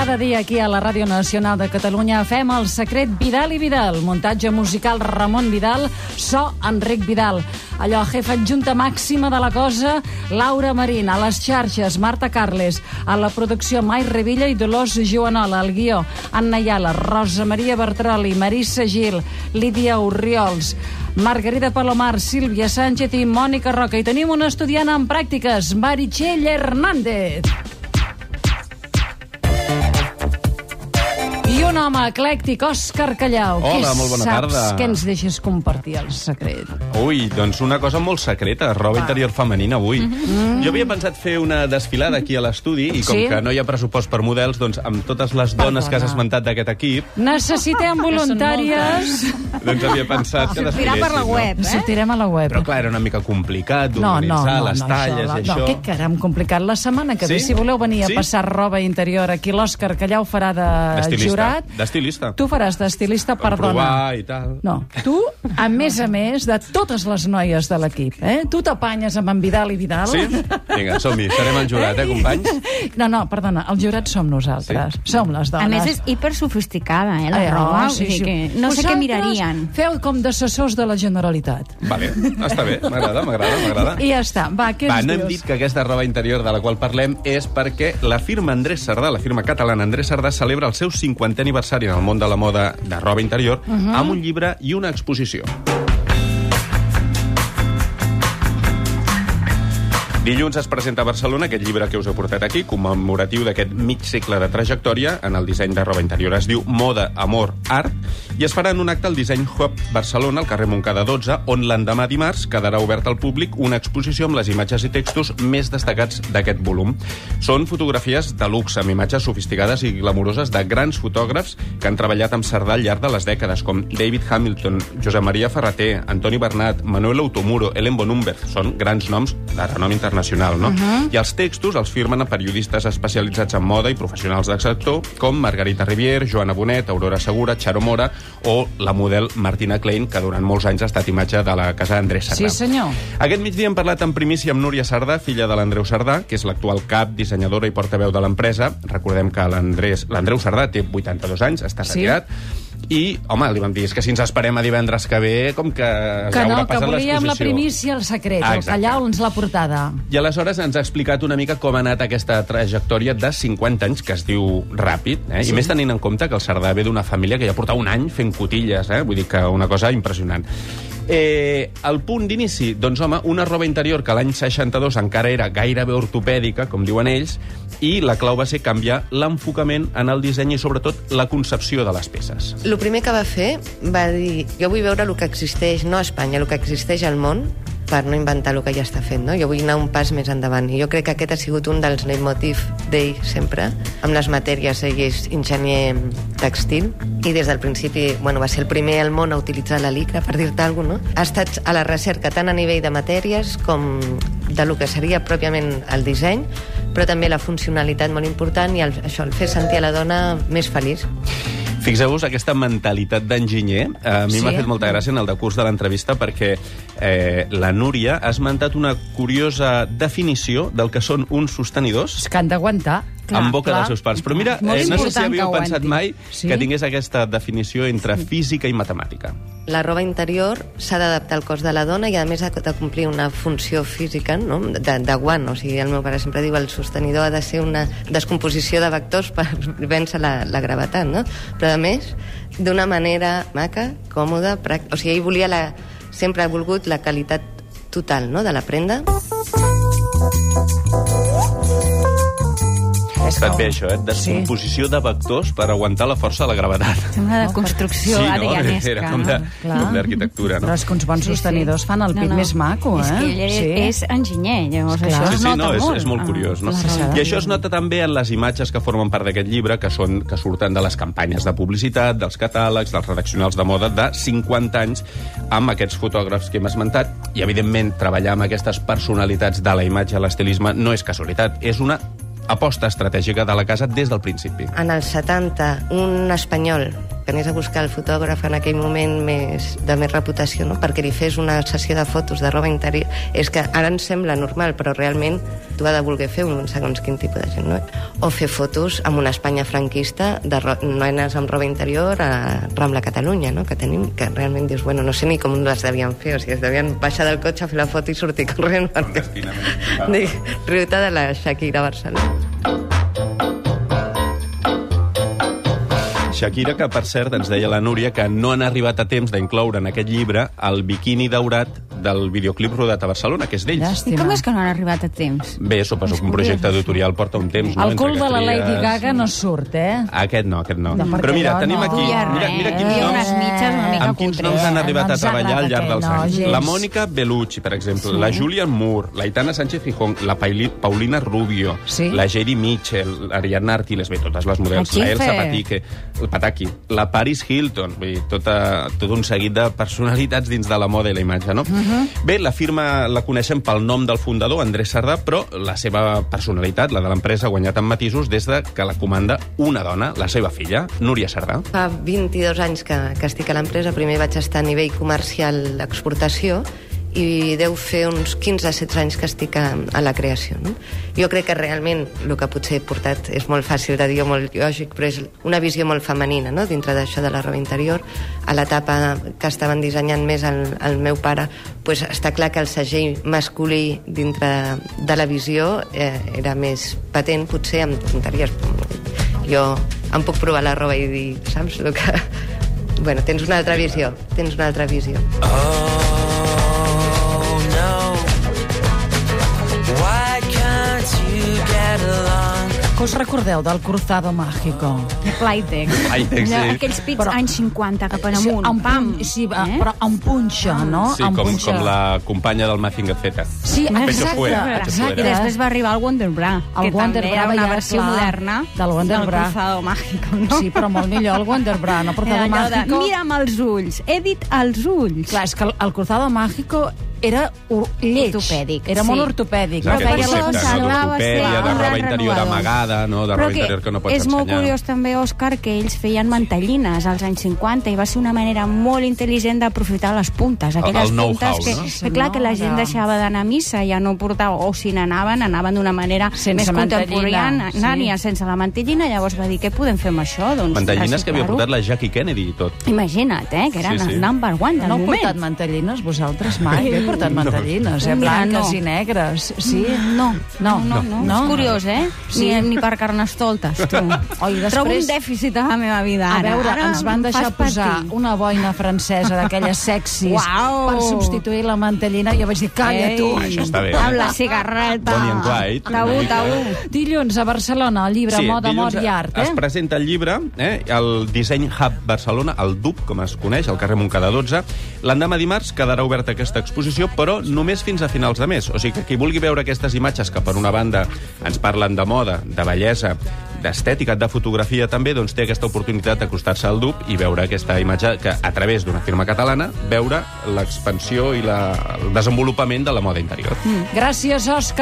cada dia aquí a la Ràdio Nacional de Catalunya fem el secret Vidal i Vidal. Muntatge musical Ramon Vidal, so Enric Vidal. Allò, jefa adjunta màxima de la cosa, Laura Marín. A les xarxes, Marta Carles. A la producció, Mai Revilla i Dolors Joanola. Al guió, Anna Iala, Rosa Maria Bertroli, Marissa Gil, Lídia Urriols, Margarida Palomar, Sílvia Sánchez i Mònica Roca. I tenim una estudiant en pràctiques, Meritxell Hernández. Un home eclèctic, Òscar Callau. Hola, Què molt bona saps? tarda. Què ens deixes compartir, el secret? Ui, doncs una cosa molt secreta, roba interior femenina avui. Jo havia pensat fer una desfilada aquí a l'estudi i com Sí? que no hi ha pressupost per models, doncs amb totes les dones que has Perdona. esmentat d'aquest equip, Necessitem voluntàries. doncs havia pensat que Sortirà desfilessin, per la web, No? eh? Sortirem a la web. Però clar, era una mica complicat No, no, d'organitzar no, les no, talles això, i no, això. què caram complicat. La setmana que ve, Sí? si voleu venir a Sí? passar roba interior aquí, l'Òscar Callau farà de D'estilista. Jurat. D'estilista. Tu faràs d'estilista, Per perdona. provar i tal. No, tu, a més a més, de totes les noies de l'equip, eh? Tu t'apanyes amb en Vidal i Vidal. Sí? Vinga, som-hi, serem el jurat, eh, companys? No, no, perdona, el jurat som nosaltres. Sí. Som les dones. A més, és hipersofisticada, eh, la Eh, roba. oh, sí, sí. que no sé què mirarien. Feu com d'assessors de la Generalitat. Vale, està bé, m'agrada, m'agrada, m'agrada. I ja està. Va, què Va, ens no hem dius? dit que aquesta roba interior de la qual parlem és perquè la firma Andrés Sardà, la firma catalana Andrés Sardà, celebra el seu 50è aniversari en el món de la moda de roba interior uh -huh. amb un llibre i una exposició. Dilluns es presenta a Barcelona aquest llibre que us he portat aquí, commemoratiu d'aquest mig segle de trajectòria en el disseny de roba interior. Es diu Moda, Amor, Art, i es farà en un acte al Disseny Hub Barcelona, al carrer Montcada 12, on l'endemà dimarts quedarà obert al públic una exposició amb les imatges i textos més destacats d'aquest volum. Són fotografies de luxe, amb imatges sofisticades i glamuroses de grans fotògrafs que han treballat amb Cerdà al llarg de les dècades, com David Hamilton, Josep Maria Ferreter, Antoni Bernat, Manuel Automuro, Ellen Bonumberg. Són grans noms de renom internacional, no? Uh -huh. I els textos els firmen a periodistes especialitzats en moda i professionals del sector, com Margarita Rivier, Joana Bonet, Aurora Segura, Charo Mora o la model Martina Klein, que durant molts anys ha estat imatge de la casa Andrés Sardà. Sí, senyor. Aquest migdia hem parlat en primícia amb Núria Sardà, filla de l'Andreu Sardà, que és l'actual cap, dissenyadora i portaveu de l'empresa. Recordem que l'Andreu Sardà té 82 anys, està Sí. I, home, li vam dir, és que si ens esperem a divendres que ve, com que, Que ja no, haurà que passat volíem la l'exposició. primícia, el secret, Ah, exacte. Callau ens la portada. I aleshores ens ha explicat una mica com ha anat aquesta trajectòria de 50 anys, que es diu ràpid, eh? Sí. i més tenint en compte que el Cerdà ve d'una família que ja porta un any fent cotilles, eh? vull dir que una cosa impressionant. Eh, el punt d'inici, doncs home, una roba interior que l'any 62 encara era gairebé ortopèdica, com diuen ells, i la clau va ser canviar l'enfocament en el disseny i sobretot la concepció de les peces. El primer que va fer va dir jo vull veure el que existeix, no a Espanya, el que existeix al món, per no inventar el que ja està fent, no? Jo vull anar un pas més endavant. I jo crec que aquest ha sigut un dels leitmotiv d'ell sempre, amb les matèries. Ell és enginyer textil i des del principi bueno, va ser el primer al món a utilitzar la licra, per dir-te alguna cosa, no? Ha estat a la recerca tant a nivell de matèries com de lo que seria pròpiament el disseny, però també la funcionalitat molt important i el, això, el fer sentir a la dona més feliç. Fixeu-vos aquesta mentalitat d'enginyer. A mi Sí. m'ha fet molta gràcia en el decurs de l'entrevista perquè eh, la Núria ha esmentat una curiosa definició del que són uns sostenidors És que han d'aguantar. Clar, en boca clar. dels seus pares. Però mira, Molt eh, no sé si havíeu pensat mai Sí? que tingués aquesta definició entre física i matemàtica. La roba interior s'ha d'adaptar al cos de la dona i, a més, ha de complir una funció física no? de, de guant. O sigui, el meu pare sempre diu el sostenidor ha de ser una descomposició de vectors per vèncer la, la gravetat, no? Però, a més, d'una manera maca, còmoda, pràctica. O sigui, ell volia la, sempre ha volgut la qualitat total no? de la prenda. Estat bé, això, eh? Descomposició de vectors per aguantar la força de la gravetat. Sembla de construcció no? adrianesca. Era com Clar. d'arquitectura, no? Però és que uns bons sostenidors fan el pit més maco, eh? És que ell Sí. és enginyer, llavors Esclar. això Sí, es sí, nota no, és, molt. és molt Ah, curiós. No? I això es nota també en les imatges que formen part d'aquest llibre, que són que surten de les campanyes de publicitat, dels catàlegs, dels redaccionals de moda de 50 anys, amb aquests fotògrafs que hem esmentat. I, evidentment, treballar amb aquestes personalitats de la imatge a l'estilisme no és casualitat, és una aposta estratègica de la casa des del principi. En els 70, un espanyol, que anés a buscar el fotògraf en aquell moment més, de més reputació, no? perquè li fes una sessió de fotos de roba interior. És que ara ens sembla normal, però realment tu ha de voler fer un segons quin tipus de gent, no? O fer fotos amb una Espanya franquista de noies amb roba interior a Rambla Catalunya, no? que tenim, que realment dius, bueno, no sé ni com les devien fer, o sigui, es devien baixar del cotxe fer la foto i sortir corrent perquè... Dic, riu-te de la Shakira Barcelona. Shakira, que per cert ens deia la Núria que no han arribat a temps d'incloure en aquest llibre el biquini daurat del videoclip rodat a Barcelona, que és d'ells. I Llàstima. com és que no han arribat a temps? Bé, suposo que un projecte editorial porta un temps. No? El cul de la Lady tries- Gaga no surt, eh? Aquest no, aquest no. No, Però mira, jo tenim no aquí... Mira, mira quins noms... unes mitges una mica amb quins noms han arribat No a treballar al llarg dels no, anys. La Mònica Bellucci, per exemple, la Julian Moore, la Itana Sánchez Gijón, la Paili- Paulina Rubio, Sí. la Jedi Mitchell, l'Ariadna Artiles, bé, totes les models, La Elsa. Patique, el Pataki, la Paris Hilton, vull dir, tota, tot un seguit de personalitats dins de la moda i la imatge, no? Bé, la firma la coneixem pel nom del fundador, Andrés Sardà, però la seva personalitat, la de l'empresa, ha guanyat en matisos des de que la comanda una dona, la seva filla, Núria Sardà. Fa 22 anys que, que estic a l'empresa. Primer vaig estar a nivell comercial d'exportació i deu fer uns 15-16 anys que estic a, a la creació. No? Jo crec que realment el que potser he portat és molt fàcil de dir molt lògic, però és una visió molt femenina no? dintre d'això de la roba interior. A l'etapa que estaven dissenyant més el, el meu pare, pues està clar que el segell masculí dintre de la visió eh, era més patent, potser amb tonteries. Jo em puc provar la roba i dir, saps, el que... Bueno, tens una altra visió, tens una altra visió. Oh Que us recordeu del Cruzado Mágico? Playtex. Playtex, Allò, sí. Aquells pits Però- anys 50 cap en amunt. amb pam. pun- sí, eh? Eh? però amb punxa, no? Sí, amb com, punxa. com la companya del Mazinger Z. Sí, exacte, fuera, pecho exacte. I després va arribar el Wonder Bra, El que Wonder també Bra, era una ja, versió clar, moderna del Wonder Bra. Cruzado Mágico, no? Sí, però molt millor el Wonder Bra, no? Cruzado Mágico... mira'm els ulls, he dit els ulls. Clar, és que el, el Cruzado Mágico era lleig. Ortopèdic, Era sí. molt ortopèdic. Clar, Però aquest per això concepte, no? semblava ser de roba interior renovador. amagada, no? de Però roba que interior que no pots és molt ensenyar. curiós també, Òscar, que ells feien mantellines als anys 50 i va ser una manera molt intel·ligent d'aprofitar les puntes, El- aquelles el know-how, puntes que, no? que clar, que la gent deixava d'anar a missa, ja no portava, o si n'anaven, anaven d'una manera Sense més contemporània, mantellina, sí. sense la mantellina, llavors va dir, què podem fer amb això? Doncs, Mantellines que havia portat la Jackie Kennedy i tot. Imagina't, eh, que eren Sí, sí. el number one del No heu moment. portat mantellines, vosaltres, mai? Portat mantellines, eh? Blanques no. i negres. Sí? No, No, no, no. no. És curiós, eh? Sí. Ni, ni per carnestoltes, tu. Oi, després- Trobo un dèficit a la meva vida, A ara. veure, ara ens van deixar posar patir. una boina francesa d'aquelles sexis Uau! per substituir la mantellina i jo vaig dir, calla Ei. tu. Ah, això està bé. Amb la cigarreta. Bonnie and Clyde. Tabú, tabú. Dilluns a Barcelona, el llibre Moda, dilluns Mort i Art, Es eh? presenta el llibre, eh, el Disseny Hub Barcelona, el DUB, com es coneix, al carrer Montcada 12. L'endemà dimarts quedarà oberta aquesta exposició, però només fins a finals de mes. O sigui que qui vulgui veure aquestes imatges que, per una banda, ens parlen de moda, de bellesa, d'estètica, de fotografia també, doncs té aquesta oportunitat d'acostar-se al DUB i veure aquesta imatge que, a través d'una firma catalana, veure l'expansió i la, el desenvolupament de la moda interior. Gràcies, Òscar.